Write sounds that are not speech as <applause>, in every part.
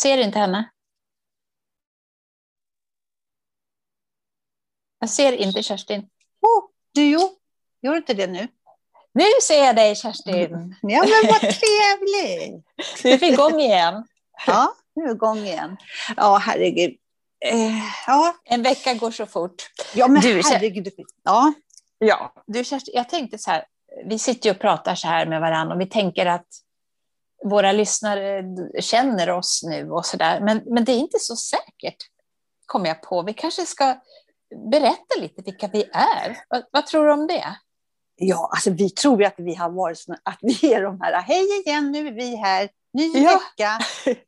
ser inte henne. Jag ser inte Kerstin. Oh, du jo, gör inte det nu? Nu ser jag dig Kerstin! Ja, men vad trevligt! Du <laughs> är igång igen. Ja, nu är vi igång igen. Ja, herregud. Eh, ja. En vecka går så fort. ja, men Du, herregud. Ja, Ja, du Kerstin, jag tänkte så här, vi sitter och pratar så här med varandra och vi tänker att våra lyssnare känner oss nu och så där, men, men det är inte så säkert, kom jag på. Vi kanske ska berätta lite vilka vi är. Vad, vad tror du om det? ja, alltså vi tror ju att vi har varit såna, att vi är de här, hej igen, nu är vi här, ny Ja, vecka. <laughs>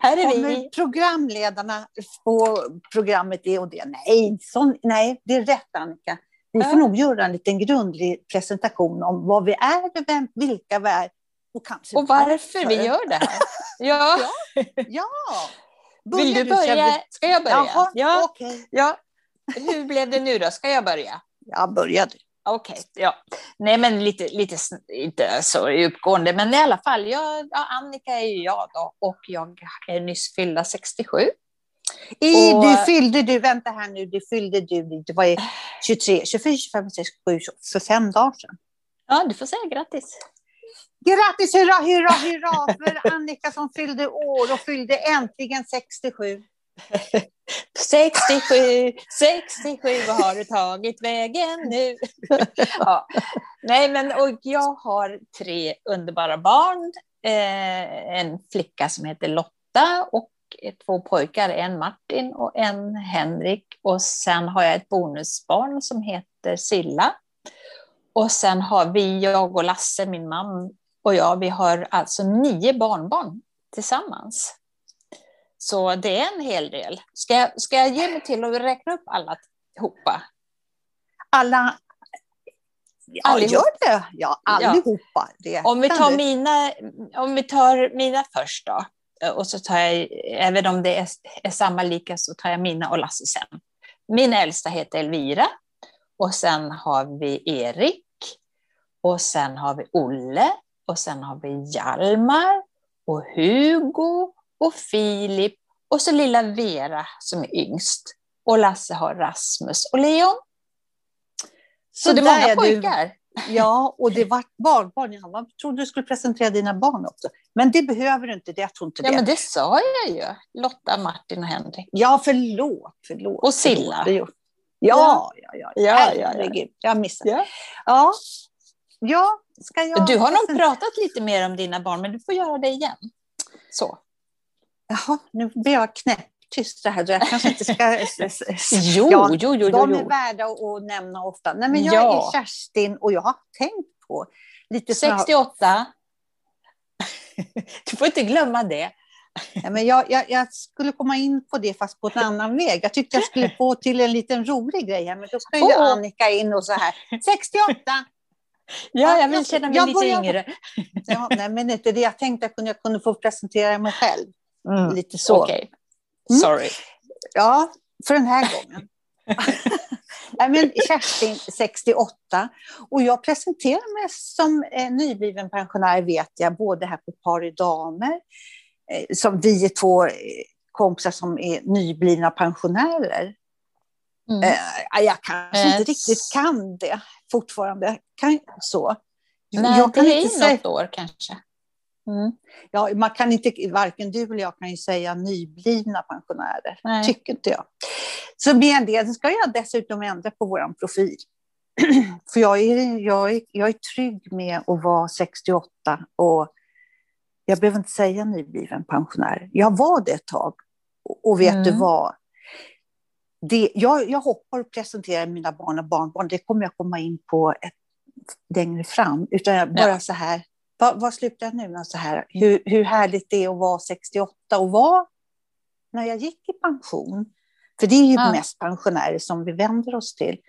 Här är Kommer vi. programledarna på programmet det och det? Nej, sån, nej, det är rätt Annika. Vi får Ja. nog göra en liten grundlig presentation om vad vi är, vem, vilka vi är och kanske Och varför vi gör det här. <laughs> Ja. Ja! <laughs> Vill du börja? Ska jag börja? Jaha, Ja. okej. ja. Hur blev det nu då? Ska jag börja? Jag började. Okej, ja. Nej, men lite, lite inte så uppgående, men i alla fall, jag, ja, Annika är ju jag då och jag är nyss fyllda 67. I, Och- Du fyllde du, vänta här nu, du fyllde du, det var i 23, 24, 25, 26, 27, 28, för fem dagar sedan. Ja, du får säga grattis. Grattis, hurra, hurra, hurra för Annika som fyllde år och fyllde äntligen 67. 67, 67, vad har du tagit vägen nu? <laughs> ja. Nej, men och jag har tre underbara barn. Eh, en flicka som heter Lotta och två pojkar, en Martin och en Henrik. Och sen har jag ett bonusbarn som heter Silla. Och sen har vi, jag och Lasse, min man och jag, vi har alltså nio barnbarn tillsammans. Så det är en hel del. Ska jag, ska jag ge mig till att räkna upp alla hopa? Alla... Ja, Allihop. gör det. Ja, allihopa. Det Om vi tar mina, om vi tar mina först då. Och så tar jag, även om det är, är samma lika, så tar jag mina och Lasse sen. Min äldsta heter Elvira. Och sen har vi Erik. Och sen har vi Olle. Och sen har vi Hjalmar. Och Hugo. Och Filip. Och så lilla Vera som är yngst. Och Lasse har Rasmus och Leon. Så, det är många är du. pojkar. Ja, och det var barnbarn. Jag trodde du skulle presentera dina barn också. Men det behöver du inte. Det, jag tror inte Ja, det. men det sa jag ju. Lotta, Martin och Henrik. Ja, förlåt. förlåt Och Silla. Förlåt, Ja, ja, ja. Ja, ja, ja. Jag missade. Ja. Ja, ja ska jag... Du har nog pratat lite mer om dina barn, men du får göra det igen. Så. Jaha, nu blir jag knäpptyst det här. Jag kanske inte ska... <laughs> Jo, Ja, jo, jo, De är värda att nämna ofta. Nej, men jag Ja. är Kerstin och jag har tänkt på lite som jag, 68. Du får inte glömma det. ja, men jag, jag, jag skulle komma in på det fast på en annan väg. Jag tyckte jag skulle få till en liten rolig grej här, men då ska ju Åh. Annika in och så här. 68! Ja, jag vill känna mig jag lite börjar- yngre. <laughs> Ja, nej, men inte det. Jag tänkte att jag kunde, få presentera mig själv. Mm. Lite så. Okej. Mm. Sorry. Ja, för den här gången. <laughs> Nej, men Kerstin, 68. Och jag presenterar mig som eh, nybliven pensionär, vet jag, både här på Par i damer, eh, som vi är två eh, kompisar som är nyblivna pensionärer. Mm. Eh, jag kanske Eh, inte riktigt kan det fortfarande. Kan, så. Nej, jag kan det är inte säga, något år kanske. Mm. ja, man kan inte, varken du eller jag kan ju säga nyblivna pensionärer. Nej. Tycker inte jag. Så med del ska jag dessutom ändra på vår profil. <clears throat> För jag är, jag, är, jag är trygg med att vara 68 och jag behöver inte säga nybliven pensionär. Jag var det ett tag. Och- Och vet Mm. du vad? Det, jag, jag hoppar och presenterar mina barn och barnbarn. Det kommer jag komma in på ett, längre fram. Utan jag bara Ja. så här. Vad, vad slutar jag nu? Så här, hur, hur härligt det är att vara 68 och vara när jag gick i pension. För det är ju Ja. mest pensionärer som vi vänder oss till.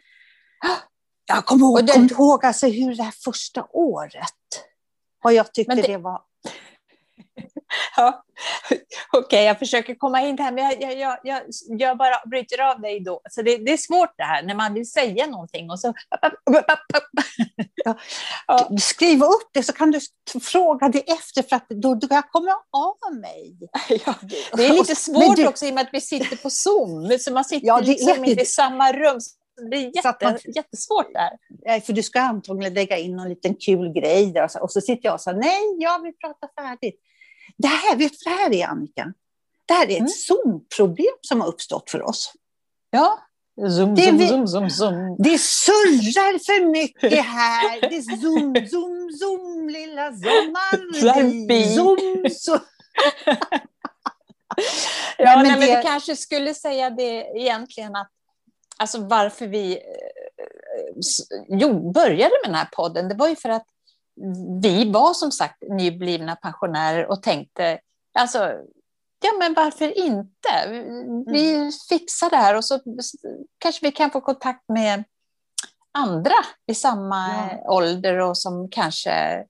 Jag kommer ihåg, Och det- du ihåg alltså hur det här första året, vad jag tyckte det- det... var. <laughs> Ja. Okej, okay, jag försöker komma in här, men jag, jag, jag, jag, bara bryter av dig då. Så det, det, är svårt det här när man vill säga någonting och så... <laughs> Ja. Skriv upp det så kan du fråga det efter för att då, då jag kommer av mig. <laughs> Ja, det är lite svårt du... också i och med att vi sitter på Zoom, så man sitter ja, liksom inte i samma rum. Det är jätte, man, jättesvårt där. För du ska antagligen lägga in någon liten kul grej där och så, och så sitter jag och säger nej, jag vill prata färdigt. Det här, vet du vad det här är, Annika? Det här är ett mm. Zoom-problem som har uppstått för oss. Ja, Zoom, det, zoom, vi, zoom, zoom, zoom. Det surrar för mycket här. Det är zoom, <laughs> zoom, zoom, lilla sommar. Zoom, zoom. <laughs> ja, nej, men, det... vi kanske skulle säga det egentligen att alltså varför vi eh, jo, började med den här podden, det var ju för att vi var som sagt nyblivna pensionärer och tänkte, alltså, ja men varför inte? Vi mm. fixar det här och så kanske vi kan få kontakt med andra i samma ja. ålder och som kanske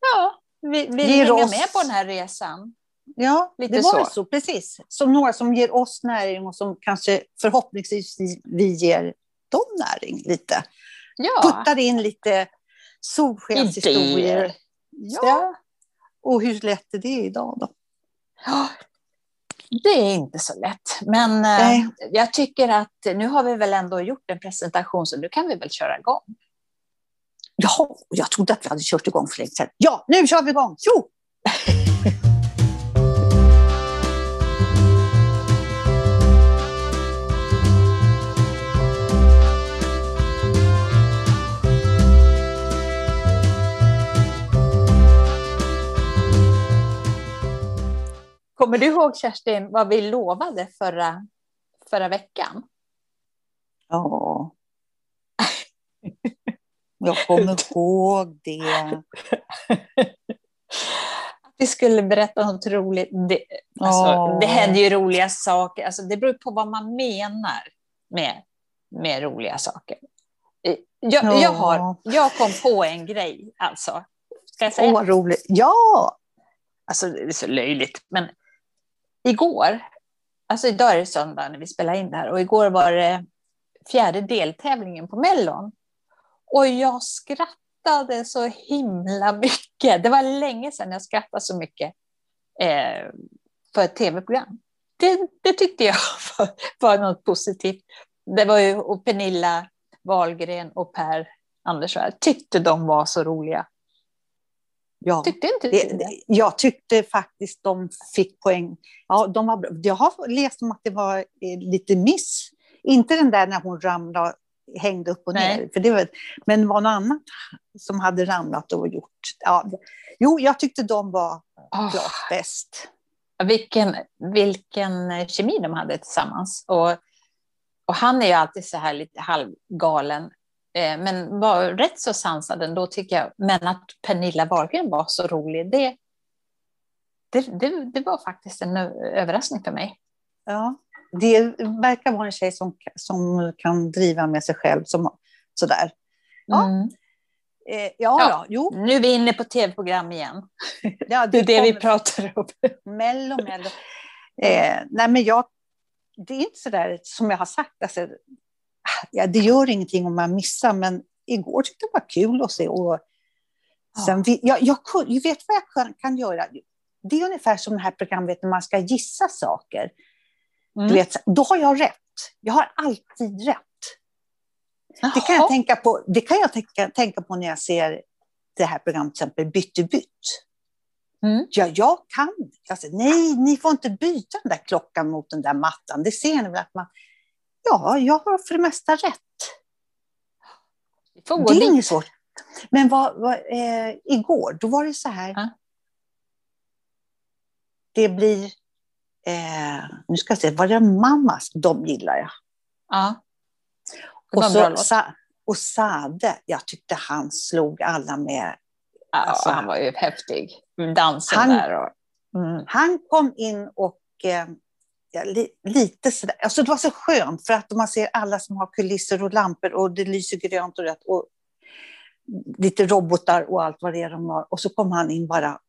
ja, vill, vill hänga oss... med på den här resan. Ja, Lite det var så. så. precis. Som några som ger oss näring och som kanske förhoppningsvis vi ger dem näring lite. Ja. Puttar in lite solskenshistorier. Ja. ja. Och hur lätt är det idag då? Ja, det är inte så lätt. Men eh, Nej. jag tycker att nu har vi väl ändå gjort en presentation så nu kan vi väl köra igång. Ja, jag trodde att vi hade kört igång för länge sedan. Ja, nu kör vi igång! Jo! <laughs> Kommer du ihåg Kerstin vad vi lovade förra, förra veckan? Ja. Jag kommer <laughs> ihåg det. Att vi skulle berätta något roligt. Det, alltså, oh. det händer ju roliga saker. Alltså, det beror på vad man menar med, med roliga saker. Jag, oh. jag, har, jag kom på en grej, alltså. Ska jag säga? Åh, roligt. Ja! Alltså, det är så löjligt, men igår, alltså idag är det söndag när vi spelar in det här, och igår var det fjärde deltävlingen på Mellon. Och jag skrattade så himla mycket. Det var länge sedan jag skrattade så mycket eh, för ett tv-program. Det, det, tyckte jag <laughs> var, var något positivt. Det var ju och Pernilla Wahlgren och Per Andersson. tyckte de var så roliga. Ja, tyckte inte det, det? Jag tyckte faktiskt de fick poäng. Ja, de var, jag har läst om att det var eh, lite miss. Inte den där när hon ramlade, hängde upp och ner. För det var, men var något annat som hade ramlat och gjort. Ja, jo, jag tyckte de var oh. klart bäst. Vilken, vilken kemi de hade tillsammans. Och, och han är ju alltid så här lite halvgalen men var rätt så sansad ändå tycker jag. Men att Pernilla Wahlgren var så rolig, det, det, det, det, var faktiskt en överraskning för mig. Ja, det verkar vara en tjej som, som kan driva med sig själv som, sådär. Ja. Mm. Eh, ja, ja, jo. Nu är vi inne på tv-program igen. Ja, det, <laughs> det är det vi pratar om. Mello, mello. Eh, nej, men jag, det är inte så där som jag har sagt. Alltså, ja, det gör ingenting om man missar, men igår tyckte jag det var kul att se. Och sen, ja. jag, jag, jag vet vad jag kan, kan, göra. Det är ungefär som det här programmet när man ska gissa saker. Mm. Du vet, då har jag rätt. Jag har alltid rätt. Det kan jag, tänka på, det kan jag tänka, tänka på när jag ser det här programmet, till exempel Bytte bytt. Mm. Ja, jag kan. Jag säger, nej, ni får inte byta den där klockan mot den där mattan. Det ser ni väl att man... Ja, jag har för det mesta rätt. Det är inget svårt. Men vad, vad, eh, igår, då var det så här. Ja. Det blir, eh, nu ska jag se, var det mammas? De gillar jag. Ja. Och, så, sa, och Sade, jag tyckte han slog alla med... Alltså, han var ju häftig. Dansen han, där. Och, mm. Han kom in och eh, ja, li, lite sådär. Alltså det var så skönt för att man ser alla som har kulisser och lampor och det lyser grönt och rött och lite robotar och allt vad det är de har. Och så kom han in bara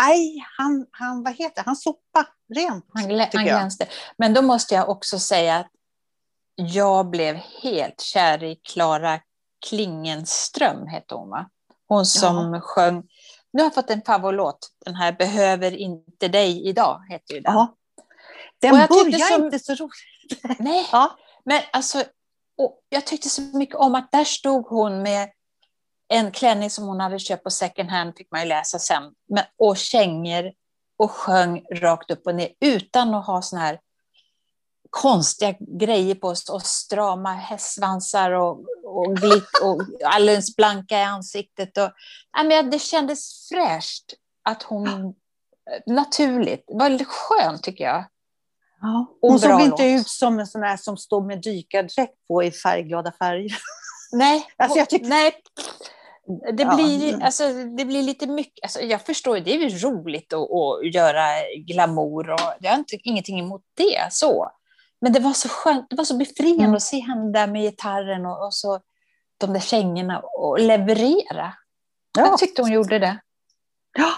Nej, han, han, vad heter han sopade rent. Han, glä, han glänste. Men då måste jag också säga att jag blev helt kär i Klara Klingenström, hette hon va? Hon som ja. sjöng, nu har jag fått en favoritlåt, den här Behöver inte dig idag, heter ju den. Ja. Den börjar som, inte så roligt. <laughs> Nej, ja. men alltså, jag tyckte så mycket om att där stod hon med en klänning som hon hade köpt på second hand, fick man ju läsa sen, men, och kängor och sjöng rakt upp och ner utan att ha såna här konstiga grejer på sig och strama hästsvansar och, och, glitt, och alldeles blanka i ansiktet. Och, ja, men det kändes fräscht att hon... Naturligt. Det var lite skönt tycker jag. Ja. Hon såg inte ut som en sån här som står med dykardräkt på i färgglada färger. <laughs> Nej, alltså jag tycker... nej. Det, blir, ja. alltså, det blir lite mycket, alltså, jag förstår, det är ju roligt att, att göra glamour och jag har inte, ingenting emot det. så. Men det var så skönt, det var så befriande mm. att se henne där med gitarren och, och så de där kängorna och leverera. Ja. Jag tyckte hon gjorde det. Ja.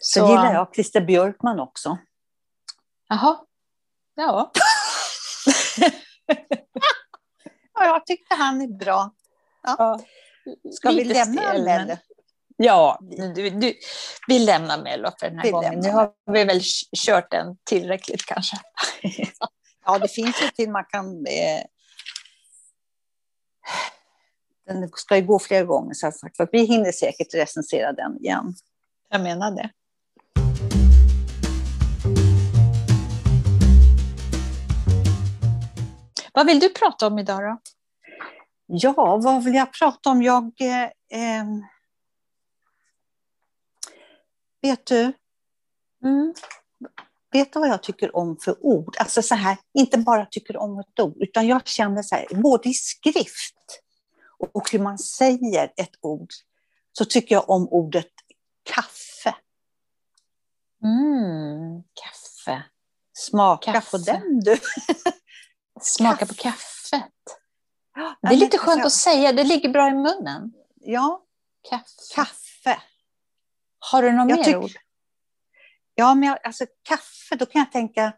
Så, så gillar jag Christer Björkman också. Jaha. Ja. <laughs> ja, jag tyckte han är bra. Ja. ja. Ska vi lämna stel, men... Ja, du, du, vi lämnar Mello för den här vi gången. Nu har vi väl kört den tillräckligt kanske. ja, det finns ju till man kan... Eh... Den ska ju gå flera gånger, så sagt. För vi hinner säkert recensera den igen. Jag menar det. Vad vill du prata om idag då? Ja, vad vill jag prata om? Jag... Eh, vet du? Mm. Vet du vad jag tycker om för ord? Alltså så här, inte bara tycker om ett ord, utan jag känner så här, både i skrift och hur man säger ett ord, så tycker jag om ordet kaffe. Mm, kaffe. Smaka kaffe. på den du. <laughs> Smaka på kaffet. Det är lite skönt att säga, det ligger bra i munnen. Ja. Kaffe. Kaffe. Har du något mer ord? Ja, men jag, alltså kaffe, då kan jag tänka,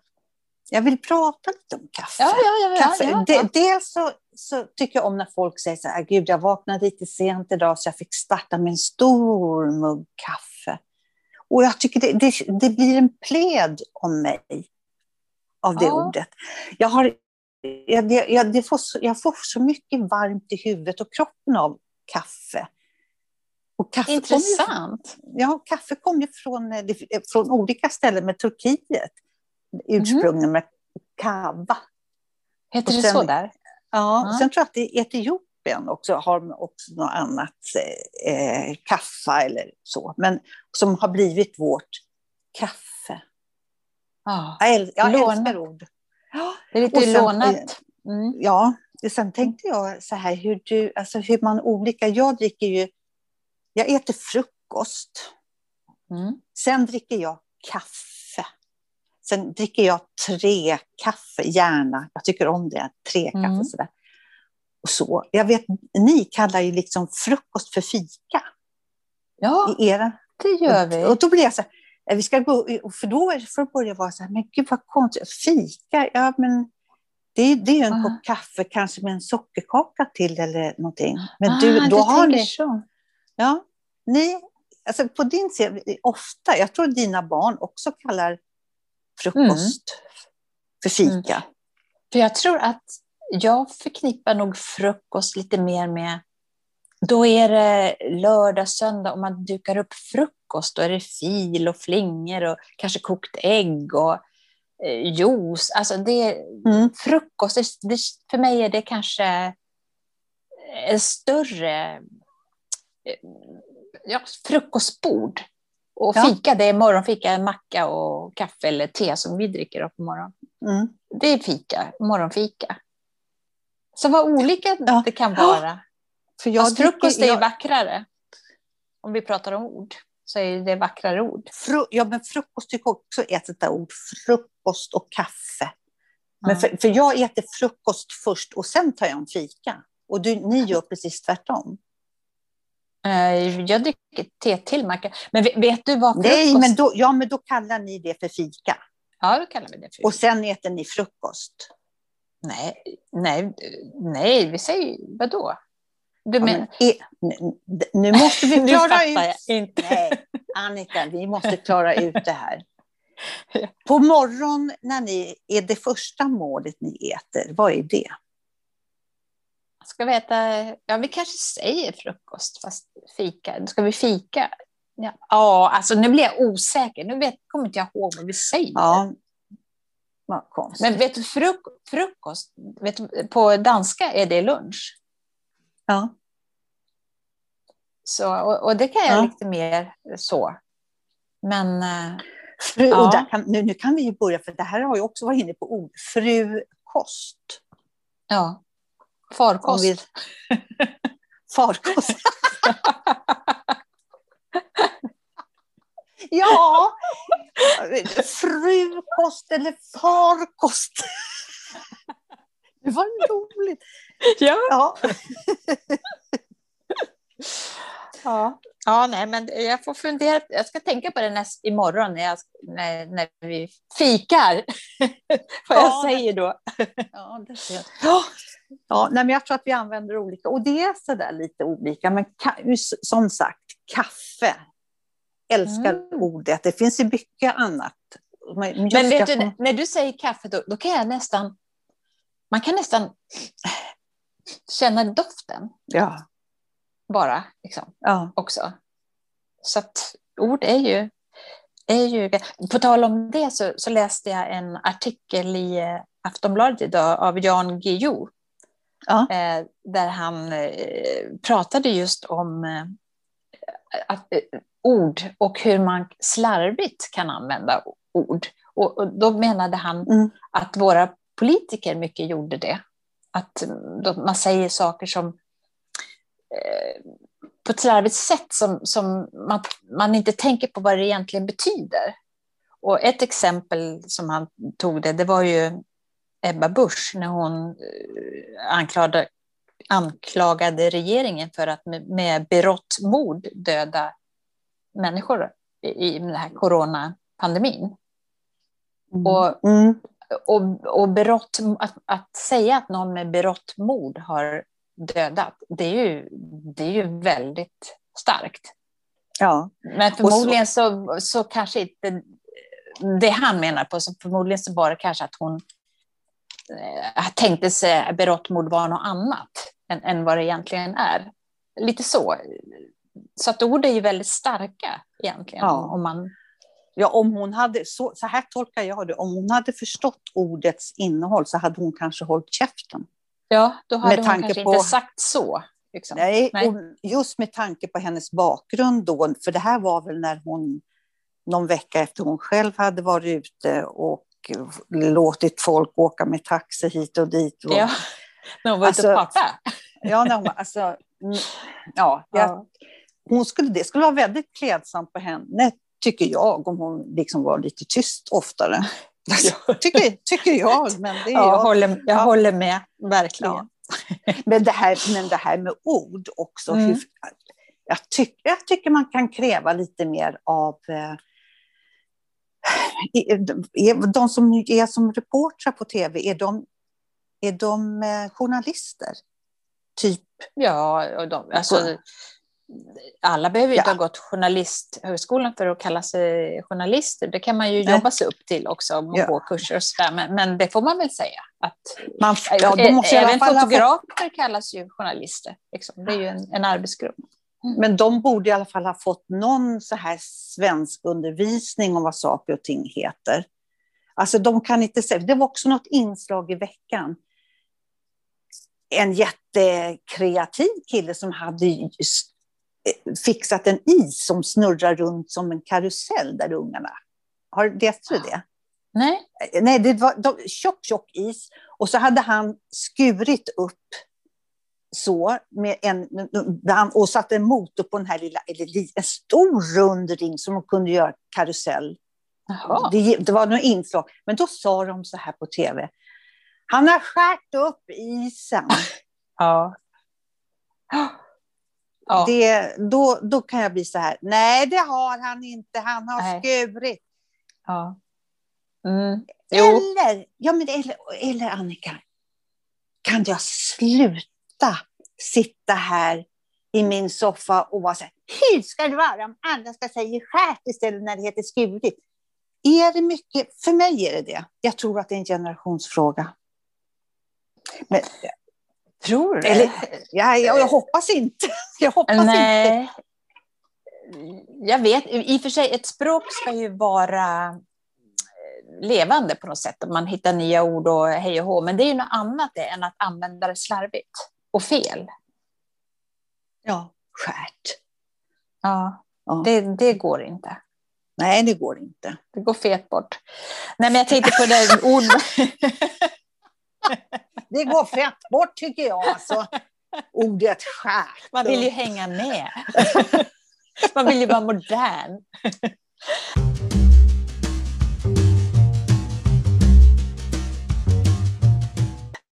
jag vill prata lite om kaffe. Ja, ja, ja, kaffe. Ja, ja. Dels så, så, tycker jag om när folk säger så här, gud jag vaknade lite sent idag så jag fick starta med en stor mugg kaffe. Och jag tycker det, det, det blir en pled om mig av det ja. ordet. Jag har jag, jag, det får så, jag får så mycket varmt i huvudet och kroppen av kaffe. Och kaffe Intressant. Kom ju, ja, kaffe kommer ju från, eh, från olika ställen med Turkiet. Ursprungen mm. med kava. Heter sen, det så där? Ja, mm. sen tror jag att det är Etiopien också har också något annat, eh, kaffa eller så, men som har blivit vårt kaffe. Ah, jag, äl, jag älskar ord. Det är lite sen, lånat. Mm. Ja, sen tänkte jag så här hur, du, alltså hur man olika, jag dricker ju, jag äter frukost. Mm. Sen dricker jag kaffe. Sen dricker jag tre kaffe, gärna. Jag tycker om det, tre kaffe mm. sådär. Och så. Jag vet, ni kallar ju liksom frukost för fika. Ja, I era. det gör vi. Och, och då blir jag så här, vi ska gå, för då är det för att börja vara så här, men gud vad konstigt, fika, ja men det, det är ju en ah. kopp kaffe kanske med en sockerkaka till eller någonting. Men ah, du, då har ni... Så. Ja, ni, alltså på din sida, ofta, jag tror dina barn också kallar frukost mm. för fika. Mm. För jag tror att jag förknippar nog frukost lite mer med då är det lördag, söndag och man dukar upp frukost. Då är det fil och flingor och kanske kokt ägg och eh, juice. Alltså det, mm. Frukost, det, det, för mig är det kanske en större eh, ja, frukostbord. Och fika, ja. det är morgonfika, macka och kaffe eller te som vi dricker på morgonen. Mm. Det är fika, morgonfika. Så vad olika ja. det kan vara. För jag Fast frukost är ju vackrare. Om vi pratar om ord så är det vackrare ord. Fru, ja, men frukost tycker jag också är ett ord. Frukost och kaffe. Men för, för, jag äter frukost först och sen tar jag en fika. Och du, ni gör precis tvärtom. Eh, Jag dricker te till macka. Men vet, du vad frukost... Nej, men då, ja, men då kallar ni det för fika. Ja, då kallar vi det för Och sen äter ni frukost. Nej, nej, nej, vi säger vadå? Du Ja, men... e, nu- måste vi <laughs> klara ut. inte. Nej, Annika, vi måste klara ut det här. <laughs> På morgon när ni är det första målet ni äter, vad är det? Ska vi äta... Ja, vi kanske säger frukost, fast fika. Ska vi fika? Ja, ja alltså nu blir jag osäker. Nu vet, kommer inte jag ihåg vad vi säger. Ja. Men vet du, fruk frukost, vet du, på danska är det lunch. Ja. Så, och, och det kan jag Ja. lite mer så. Men eh, Fru, Ja. kan, nu, nu kan vi ju börja, för det här har jag också varit inne på ord. Frukost. ja, farkost. vi, <laughs> farkost. ja, frukost eller farkost. Det var roligt. <laughs> Ja. Ja. <laughs> Ja. ja, nej, men jag får fundera. Jag ska tänka på det näst, imorgon när, jag, när, när vi fikar. <laughs> Vad jag Ja, säger då. Ja, det ser jag. Ja, nej, men jag tror att vi använder olika, och det är så där lite olika. Men som sagt, kaffe. Älskar Mm. ordet. Det finns ju mycket annat. Men, vet jag du, när du säger kaffe, då, då kan jag nästan... Man kan nästan känna doften Ja, bara, liksom, ja. också. Så att ord är ju... Är ju på tal om det så, så läste jag en artikel i eh, Aftonbladet idag av Jan Guillou. Ja. Eh, där han eh, pratade just om eh, att, eh, ord och hur man slarvigt kan använda ord. Och, och då menade han Mm. att våra politiker mycket gjorde det. Att mm, man säger saker som eh, på ett slarvigt sätt som, som man, man inte tänker på vad det egentligen betyder. Och ett exempel som han tog det, det var ju Ebba Busch när hon eh, anklagade, anklagade regeringen för att med, med berått mod döda människor i, i den här coronapandemin. Och, Mm. Och, och berått, att, att säga att någon med berått mod har dödat, det är ju, det är ju väldigt starkt. Ja. Men förmodligen så, så kanske inte det han menar på, så förmodligen så var det kanske att hon eh, tänkte sig berått mod var något annat än, än vad det egentligen är. Lite så. Så att ord är ju väldigt starka egentligen. Ja. Om man, Ja, om hon hade, så, så här tolkar jag det, om hon hade förstått ordets innehåll så hade hon kanske hållit käften. ja, då hade Med hon tanke kanske på- inte sagt så. Liksom. Nej, Nej. Och just med tanke på hennes bakgrund då, för det här var väl när hon, någon vecka efter hon själv hade varit ute och låtit folk åka med taxi hit och dit. Och, Ja, när hon var ute och Alltså, pratade. ja, när hon, alltså, mm, ja, <laughs> jag, Ja. hon skulle, det skulle vara väldigt klädsamt på henne, tycker jag, om hon liksom var lite tyst oftare. <laughs> tycker, tycker jag, men det är Ja, jag. håller, jag Ja. håller med, verkligen. Ja. Men, det här, men det här med ord också. Mm. Hur, jag, tyck, jag tycker man kan kräva lite mer av eh, de som är som reportrar på tv, är de, är de eh, journalister? Typ, Ja, och de, alltså, alla behöver ju inte Ja. ha gått journalisthögskolan för att kalla sig journalister. Det kan man ju Nej. jobba sig upp till också, och Ja. gå kurser och sådär. Men, men det får man väl säga. Att, man, ja, de måste även fått, fotografer kallas ju journalister. Liksom. Det är ju en, en arbetsgrupp. men de borde i alla fall ha fått någon så här svensk undervisning om vad saker och ting heter. Alltså de kan inte säga, det var också något inslag i veckan. En jättekreativ kille som hade fixat en is som snurrar runt som en karusell där ungarna. Har vet du det? Nej? Nej, det var de, tjock, tjock is. Och så hade han skurit upp så med en, och satt en motor på den här lilla, en stor rund ring som de kunde göra karusell. Det, det var något inslag. Men då sa de så här på tv. Han har skärt upp isen. Ja. <gasps> Ja. Det, då, då kan jag bli så här, nej det har han inte, han har Nej. skurit. Ja. Mm. Eller, ja, men eller, eller Annika, kan jag sluta sitta här i min soffa och vara så här, hur ska det vara om alla ska säga skärt istället när det heter skurit? Är det mycket, för mig är det det. Jag tror att det är en generationsfråga. Men, Tror du det? eller, ja, jag, jag hoppas inte. <laughs> Jag hoppas inte. Nej. Jag vet, i och för sig, ett språk ska ju vara eh, levande på något sätt. Man hittar nya ord och hej och hå. Men det är ju något annat än att använda det slarvigt och fel. Ja, skärt. Ja, Ja. det, det går inte. Nej, det går inte. Det går fet bort. Nej, men jag tänkte på det ord... <laughs> <laughs> Det går fett bort tycker jag. Alltså, ordet skärt. Man vill ju hänga med. <laughs> Man vill ju vara modern.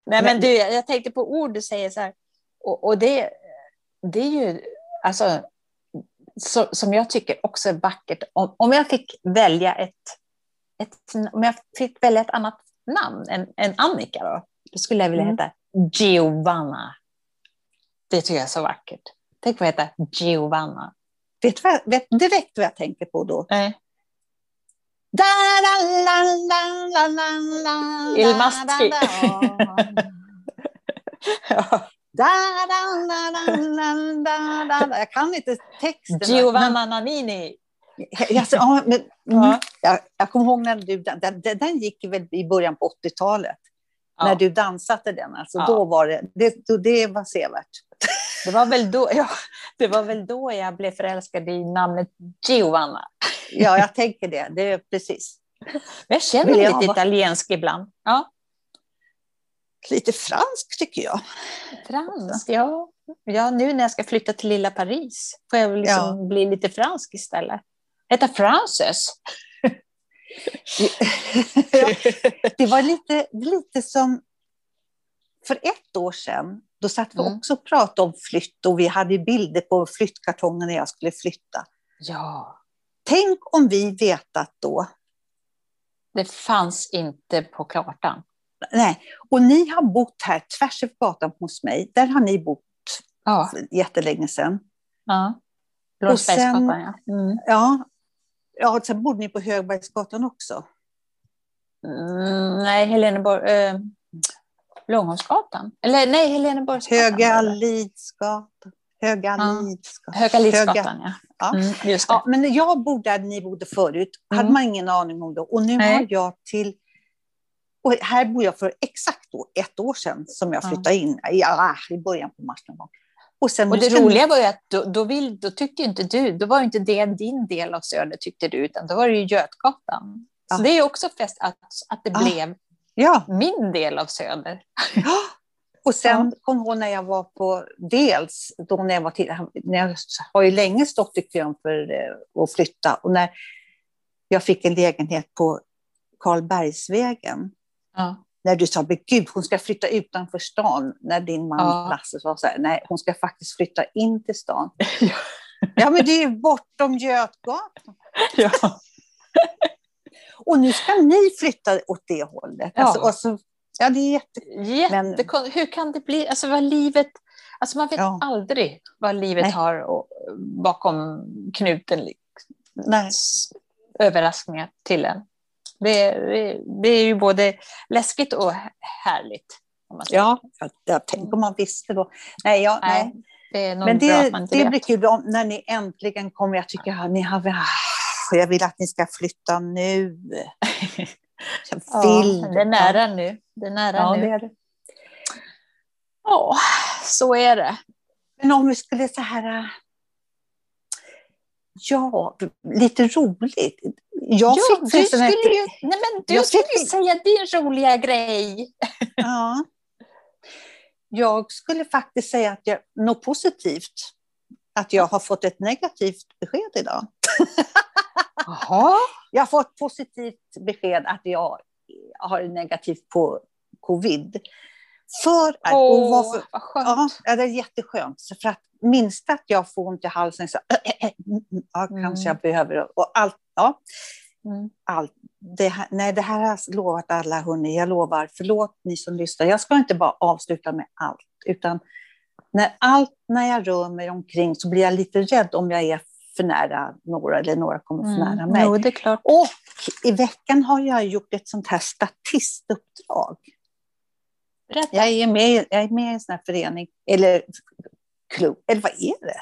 Nej, men du, jag tänkte på ord du säger så här. Och, och det, det är ju, alltså, så, som jag tycker också är vackert. Om, om jag fick välja ett, ett, om jag fick välja ett annat namn än, än Annika då, då skulle jag vilja Mm. heta Giovanna. Det tycker jag är så vackert. Tänk vad heta Giovanna. Vet du vet direkt vad jag tänker på då? Nej. Da, da, la, la, la, la, la, Il Mastri. da. Da, <laughs> da, da, da, da, da, da. Jag kan inte texten. Giovanna Nannini. Alltså, ja, men, mm, Ja. jag, jag kommer ihåg när du, den, den, gick väl i början på 80-talet. Ja. När du dansade den. Alltså, Ja. Då var det, det, då, det var sevärt. Det var, väl då, ja, det var väl då jag blev förälskad i namnet Giovanna. Ja, jag tänker det. Det är precis. Jag känner Vill jag lite vara- italiensk ibland. Ja, Lite fransk tycker jag. fransk, ja. ja. Nu när jag ska flytta till lilla Paris får jag väl liksom bli lite fransk istället. Heta Frances. <laughs> Det var lite, lite som för ett år sedan. Då satt vi Mm. också och pratade om flytt och vi hade bilder på flyttkartongen när jag skulle flytta. Ja, Tänk om vi vetat då. det fanns inte på kartan. Nej, och ni har bott här tvärs över gatan hos mig. Där har ni bott Ja, jättelänge sedan. ja. Och sen- Blåsbergsgatan, ja. Mm. Ja, ja sen bodde ni på Högbergsgatan också. Mm, nej, Heleneborg... Eh, Långholmsgatan? Eller nej, Heleneborgsgatan. Höga. Lidsgatan. Höga Ja. Lidsgatan. Höga Lidsgatan, ja. Ja. Mm. Ja, men jag bodde där ni bodde förut hade Mm. man ingen aning om det. Och nu Nej. har jag till... Och här bor jag för exakt då, ett år sedan som jag Ja. flyttade in. Ja, i början på mars någon gång. Och, sen, Och det ni- roliga var ju att då, då, vill, då tyckte inte du, då var inte det din del av Söder tyckte du, utan då var det ju Götgatan. Så Ja. det är ju också fest att, att det Ja. blev Ja, min del av Söder. och sen kom jag ihåg när jag var på dels, då när jag var till, när jag har ju länge stått i kön för eh, att flytta. Och när jag fick en lägenhet på Karlbergsvägen. Ja. När du sa, men gud, hon ska flytta utanför stan, när din man Ja. Lasse sa så här, nej, hon ska faktiskt flytta in till stan. <laughs> ja, men det är ju bortom Götgatan. <laughs> Ja. <laughs> Och nu ska ni flytta åt det hållet. Ja. Alltså, så, ja, det är jätte... Jättekon- Hur kan det bli? Alltså vad livet... Alltså man vet Ja. aldrig vad livet Nej. har och, bakom knuten. liksom. Nej. Överraskningar till en. Det, det, är ju både läskigt och härligt. Ja, jag, jag tänk om man visste då. Nej, ja, nej. Nej, det Men det, det blir kul om, när ni äntligen kommer. Jag tycker att ni har... ah, Jag vill att ni ska flytta nu. <laughs> Jag Ja, vill. det är nära nu. Det är nära Ja, nu. det är det. Ja, så är det. Men om vi skulle så här... Ja, lite roligt. Jag ja, fick du skulle ett- ju, nej men du jag skulle fick- säga din roliga grej. Ja. Jag skulle faktiskt säga att jag, något positivt. Att jag har fått ett negativt besked idag. <laughs> Jaha. Jag har fått positivt besked att jag har negativt på covid. För att, Åh, och varför, vad skönt. ja, det är jätteskönt. Så för att minst att jag får ont i halsen, så ja, kanske Mm. jag behöver. Och allt, ja, Mm. allt. Det här, nej, det här har jag lovat alla, hörni. Jag lovar. Förlåt ni som lyssnar. Jag ska inte bara avsluta med allt, utan när, allt, när jag rör mig omkring så blir jag lite rädd om jag är för nära några eller några kommer för nära mig. Mm. Jo, det är klart. Och i veckan har jag gjort ett sånt här statistuppdrag. Berätta. Jag är med, jag är med i en sån här förening, eller klubb, eller vad är det?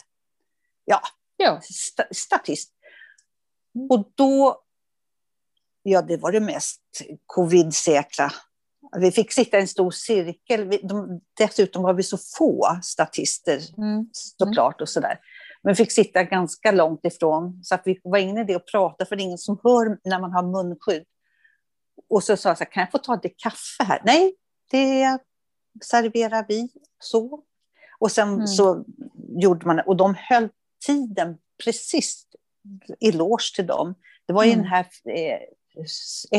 Ja, Ja. sta, statist. Och då, ja det var det mest covid-säkra. Vi fick sitta i en stor cirkel, Vi- de, dessutom var vi så få statister Mm. såklart och sådär. Men fick sitta ganska långt ifrån, så att vi var ingen idé att prata, för det är ingen som hör när man har munskydd. Och så sa jag så här, kan jag få ta lite kaffe här? Nej, det serverar vi så. Och sen Mm. så gjorde man och de höll tiden precis eloge till dem. Det var ju Mm. den här, eh,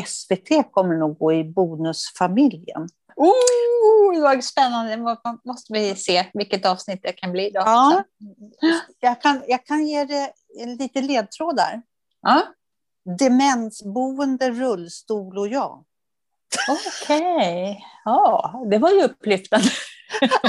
SVT kommer nog gå i bonusfamiljen. Oh, vad spännande. Måste vi se vilket avsnitt det kan bli. Då. Ja. Jag kan, jag kan ge det lite ledtrådar. ja. Demensboende, rullstol och jag. <laughs> Okej. Ja, det var ju upplyftande. <laughs>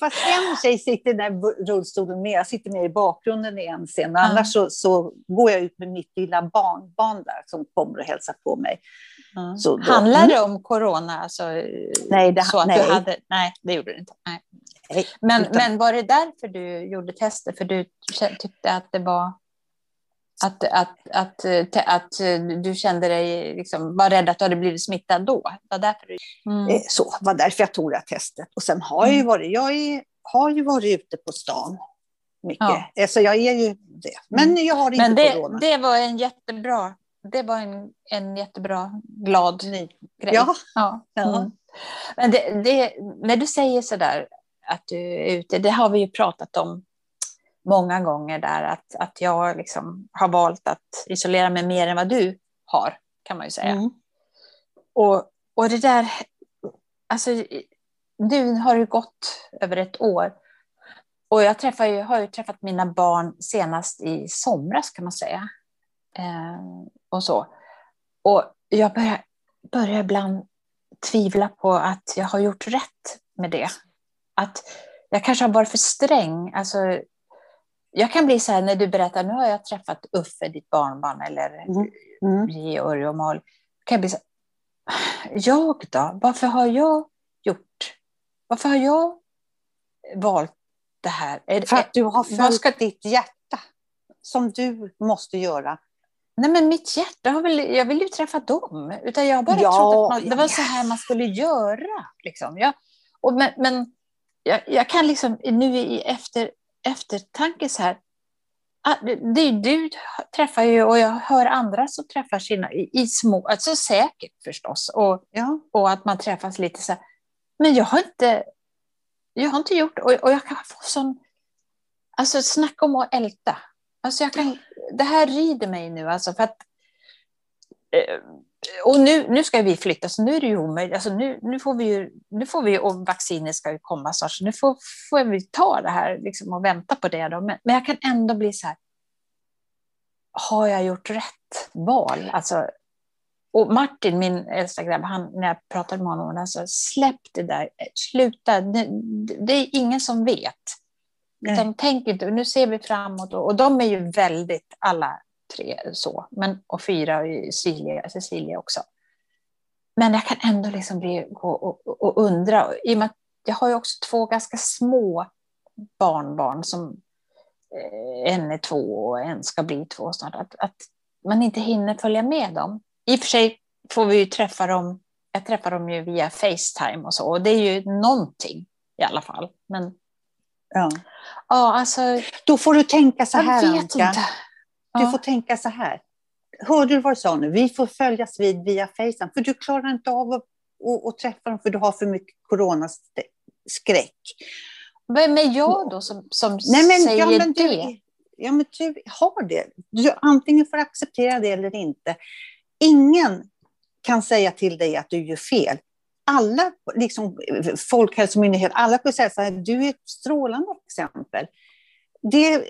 Fast en tjej sitter i den rullstolen med. Jag sitter med i bakgrunden i en scen. Annars så, så går jag ut med mitt lilla barnbarn där som kommer och hälsar på mig. Så då- Handlar Mm. det om corona? Alltså, Nej, det- så att nej. Du hade, nej, det gjorde det inte. Nej. Nej, Men, utan- men var det därför du gjorde testet? För du tyckte att det var... Att, att, att, att, att du kände dig, liksom, var rädd att du hade blivit smittad då? Var därför du... Mm. Eh, Så var därför jag tog det här testet. Och sen har jag ju Mm. varit, jag är, har ju varit ute på stan mycket. Ja. Eh, Så jag är ju det. Men jag har inte Men det, corona. det var en jättebra, det var en, en jättebra glad grej. Ja, Ja. Ja. Mm. Men det, det, när du säger sådär att du är ute, det har vi ju pratat om många gånger där, att, att jag liksom har valt att isolera mig mer än vad du har, kan man ju säga. Mm. Och, och det där, alltså nu har det gått över ett år. Och jag träffar ju, har ju träffat mina barn senast i somras kan man säga. Eh, och så. Och jag börjar, börjar ibland tvivla på att jag har gjort rätt med det. Att jag kanske har varit för sträng. Alltså, jag kan bli så här när du berättar, nu har jag träffat Uffe, ditt barnbarn, eller Mm. Mm. Georg och Mal. Kan jag bli så här, jag då? Varför har jag gjort? Varför har jag valt det här? Är, För att du har vad följt ska- ditt hjärta. Som du måste göra. Nej, men mitt hjärta har väl, jag vill ju träffa dem. Utan jag har bara Ja, trott att man, det var så här man skulle göra. Liksom. Jag, och men men jag, jag kan liksom nu i efter, eftertanke så här. ah, det, det, du träffar ju och jag hör andra som träffar sina i, i små, alltså säkert förstås. Och, Ja. och att man träffas lite så här. Men jag har inte, jag har inte gjort och, och jag kan få sån, alltså snacka om att älta. Alltså jag kan, det här rider mig nu alltså för att eh, och nu, nu ska vi flytta, så nu är det ju omöjligt. Alltså nu, nu får vi ju, nu får vi, och vaccinet ska ju komma snart, så nu får, får vi ta det här liksom, och vänta på det. Då. Men, men jag kan ändå bli så här, har jag gjort rätt val? Alltså, och Martin, min äldsta grabb, han, när jag pratade med honom, han sa släpp det där, sluta, det, det är ingen som vet. Utan tänk inte, nu ser vi framåt och, och de är ju väldigt, alla tre så, men, och fyra Cecilia, Cecilia också. Men jag kan ändå liksom bli, gå och, och, och undra, i och med att jag har ju också två ganska små barnbarn som eh, en är två och en ska bli två snart, att, att man inte hinner följa med dem. I och för sig får vi ju träffa dem, jag träffar dem ju via Facetime och så, och det är ju någonting i alla fall. Men Ja. ja, alltså, Då får du tänka så här, jag vet Anka. inte. Du Ja. får tänka så här. Hörde du vad du sa nu? Vi får följas vid via Facetime. För du klarar inte av att, att, att träffa dem för du har för mycket coronaskräck. Vem är jag då som, som Nej, men, säger ja, men det? du, ja, men du har det. Du antingen får acceptera det eller inte. Ingen kan säga till dig att du gör fel. alla, liksom, Folkhälsomyndigheten, alla får säga så här, du är ett strålande exempel. Det,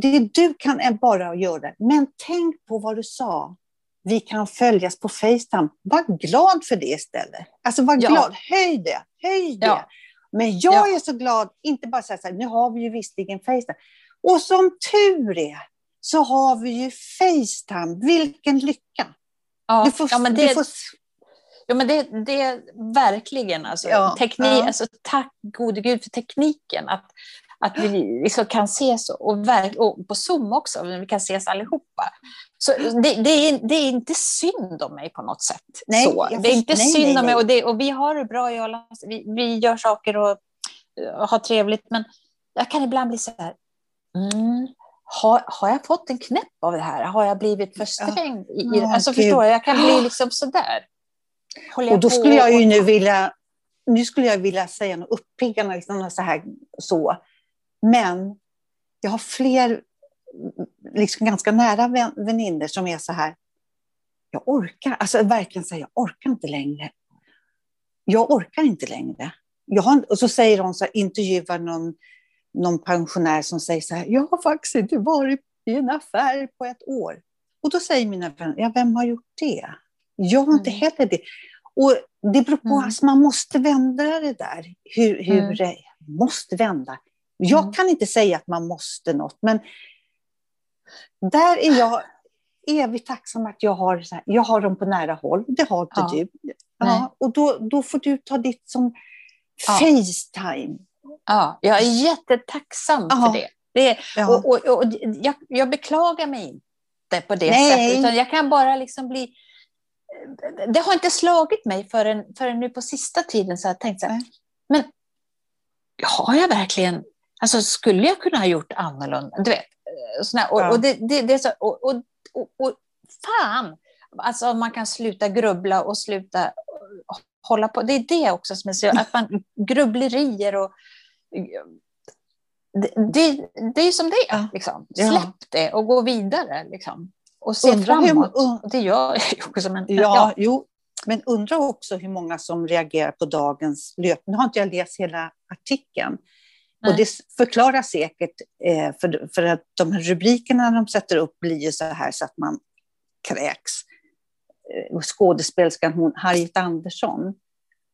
det du kan bara göra, men tänk på vad du sa. Vi kan följas på Facetime. Var glad för det istället. Alltså var ja. glad, höj det, höj det. Ja. Men jag ja. är så glad, inte bara så här, nu har vi ju visserligen Facetime. Och som tur är så har vi ju Facetime. Vilken lycka! Ja, du får, ja men det, får... Ja, men det, det är verkligen alltså, ja, teknik, ja. Alltså, tack gode gud för tekniken. Att, att vi liksom kan ses och, och på Zoom också, vi kan ses allihopa. Så det, det, är, det är inte synd om mig på något sätt. Nej, så. Det är inte nej, synd nej, om mig och, det, och vi har det bra, jag, vi, vi gör saker och, och har trevligt, men jag kan ibland bli så här, mm, har, har jag fått en knäpp av det här? Har jag blivit för sträng? I, i, alltså, förstår jag, jag kan bli liksom sådär. Håller och då skulle jag ju nu vilja, nu skulle jag vilja säga något uppiggande, liksom så här, så. Men jag har fler liksom ganska nära vänner som är så här, jag orkar, alltså verkligen säga, jag orkar inte längre. Jag orkar inte längre. Jag har, och så säger hon så här, intervjuar någon någon pensionär som säger så här, jag har faktiskt inte varit i en affär på ett år. Och då säger mina vänner, ja vem har gjort det? Jag har inte mm. heller det. Och det beror på, mm. alltså, man måste vända det där. Hur, hur mm. måste vända. Jag mm. kan inte säga att man måste något, men där är jag evigt tacksam att jag har, jag har dem på nära håll. Det har inte ja. du. Ja, och då, då får du ta ditt som ja. Facetime. Ja, jag är jättetacksam Aha. för det. det ja. och, och, och jag, jag, beklagar mig inte på det Nej. sättet, utan jag kan bara liksom bli... Det har inte slagit mig förrän, förrän nu på sista tiden, så jag tänkt så här, men har jag verkligen... Alltså skulle jag kunna ha gjort annorlunda? Du vet, såna, och, ja. och, det, det, det, är så, och, och, och, och fan, alltså man kan sluta grubbla och sluta hålla på. Det är det också som är så, att man <laughs> grubblerier och det, det, det är som det är. Liksom. Släpp det och gå vidare. Liksom. Och se undra framåt. Hur, det gör jag också. Men, ja, ja. Jo, men undra också hur många som reagerar på dagens löp. Nu har inte jag läst hela artikeln. Nej. Och det förklarar säkert, eh, för, för att de här rubrikerna de sätter upp blir ju så här så att man kräks. Eh, skådespelerskan hon, Harriet Andersson,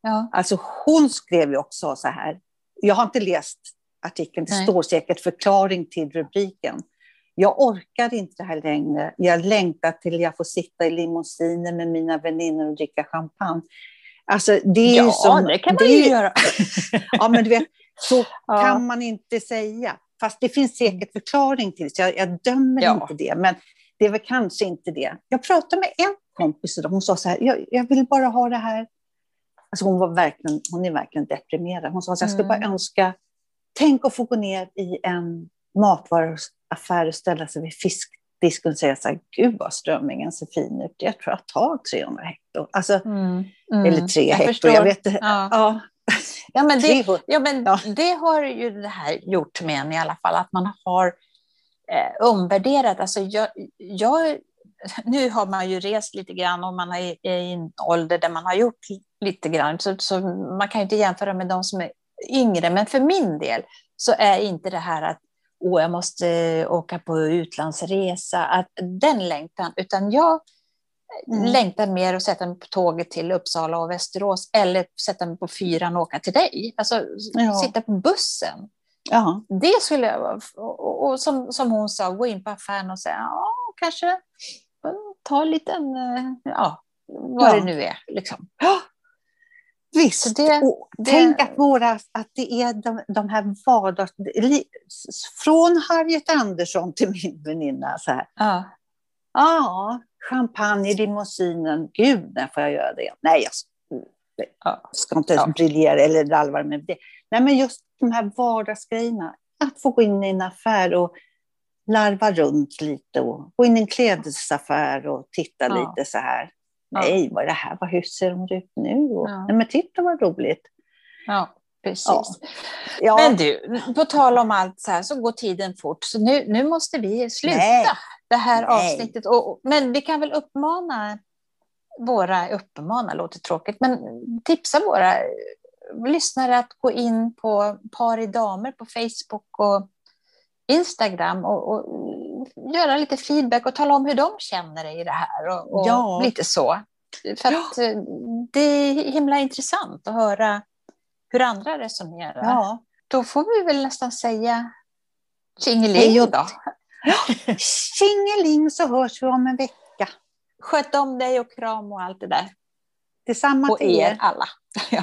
ja. alltså hon skrev ju också så här, jag har inte läst artikeln, det Nej. står säkert förklaring till rubriken. Jag orkar inte det här längre. Jag längtar till jag får sitta i limousinen med mina vänner och dricka champagne. Alltså, det är ja, ju som, det kan man ju göra. <laughs> ja, men du vet, så ja. kan man inte säga. Fast det finns säkert förklaring till det, så jag, jag dömer ja. inte det. Men det är väl kanske inte det. Jag pratade med en kompis och hon sa så här, jag, jag vill bara ha det här Alltså hon, var verkligen, hon är verkligen deprimerad. Hon sa att jag skulle bara mm. önska, tänk att få gå ner i en matvaruaffär och ställa sig vid fiskdisken och säga så här, gud vad strömmingen ser fin ut. Jag tror jag tar 300 hektar. Alltså, mm. Mm. Eller 3 jag hektar, jag vet inte. Ja. ja. Ja, men, det, ja, men ja. det har ju det här gjort med en i alla fall, att man har eh, omvärderat. Alltså jag, jag nu har man ju rest lite grann och man är i en ålder där man har gjort lite grann, så, så man kan inte jämföra med de som är yngre. Men för min del så är inte det här att oh, jag måste åka på utlandsresa, att den längtan, utan jag mm. längtar mer att sätta mig på tåget till Uppsala och Västerås eller sätta mig på fyran och åka till dig. Alltså ja. sitta på bussen. Ja. Det skulle jag, och, och som, som hon sa, gå in på affären och säga, ja, kanske ta en liten, eh, ja, vad ja. det nu är. Liksom. Visst, det, och det... tänk att, våra, att det är de, de här vardags... Från Harriet Andersson till min väninna. Så här. Ja. ja, champagne i limousinen. Gud, när får jag göra det? Nej, jag ja. ska inte ja. briljera eller ralva med det. Nej, men just de här vardagsgrejerna. Att få gå in i en affär och larva runt lite och gå in i en klädesaffär och titta ja. lite så här. Nej, vad är det här? hur ser hon ut nu? Och, ja. Nej, men titta vad roligt. Ja, precis. Ja. Men du, på tal om allt så här så går tiden fort, så nu, nu måste vi sluta Nej. det här Nej. avsnittet. Och, men vi kan väl uppmana våra, uppmana låter tråkigt, men tipsa våra lyssnare att gå in på Par i damer på Facebook och Instagram och, och göra lite feedback och tala om hur de känner i det här och, och ja. lite så. För att ja. Eh, det är himla intressant att höra hur andra resonerar. Ja. Då får vi väl nästan säga tjingeling då. Ja, <laughs> tjingeling så hörs vi om en vecka. Sköt om dig och kram och allt det där. Detsamma och till er alla. <laughs> Ja.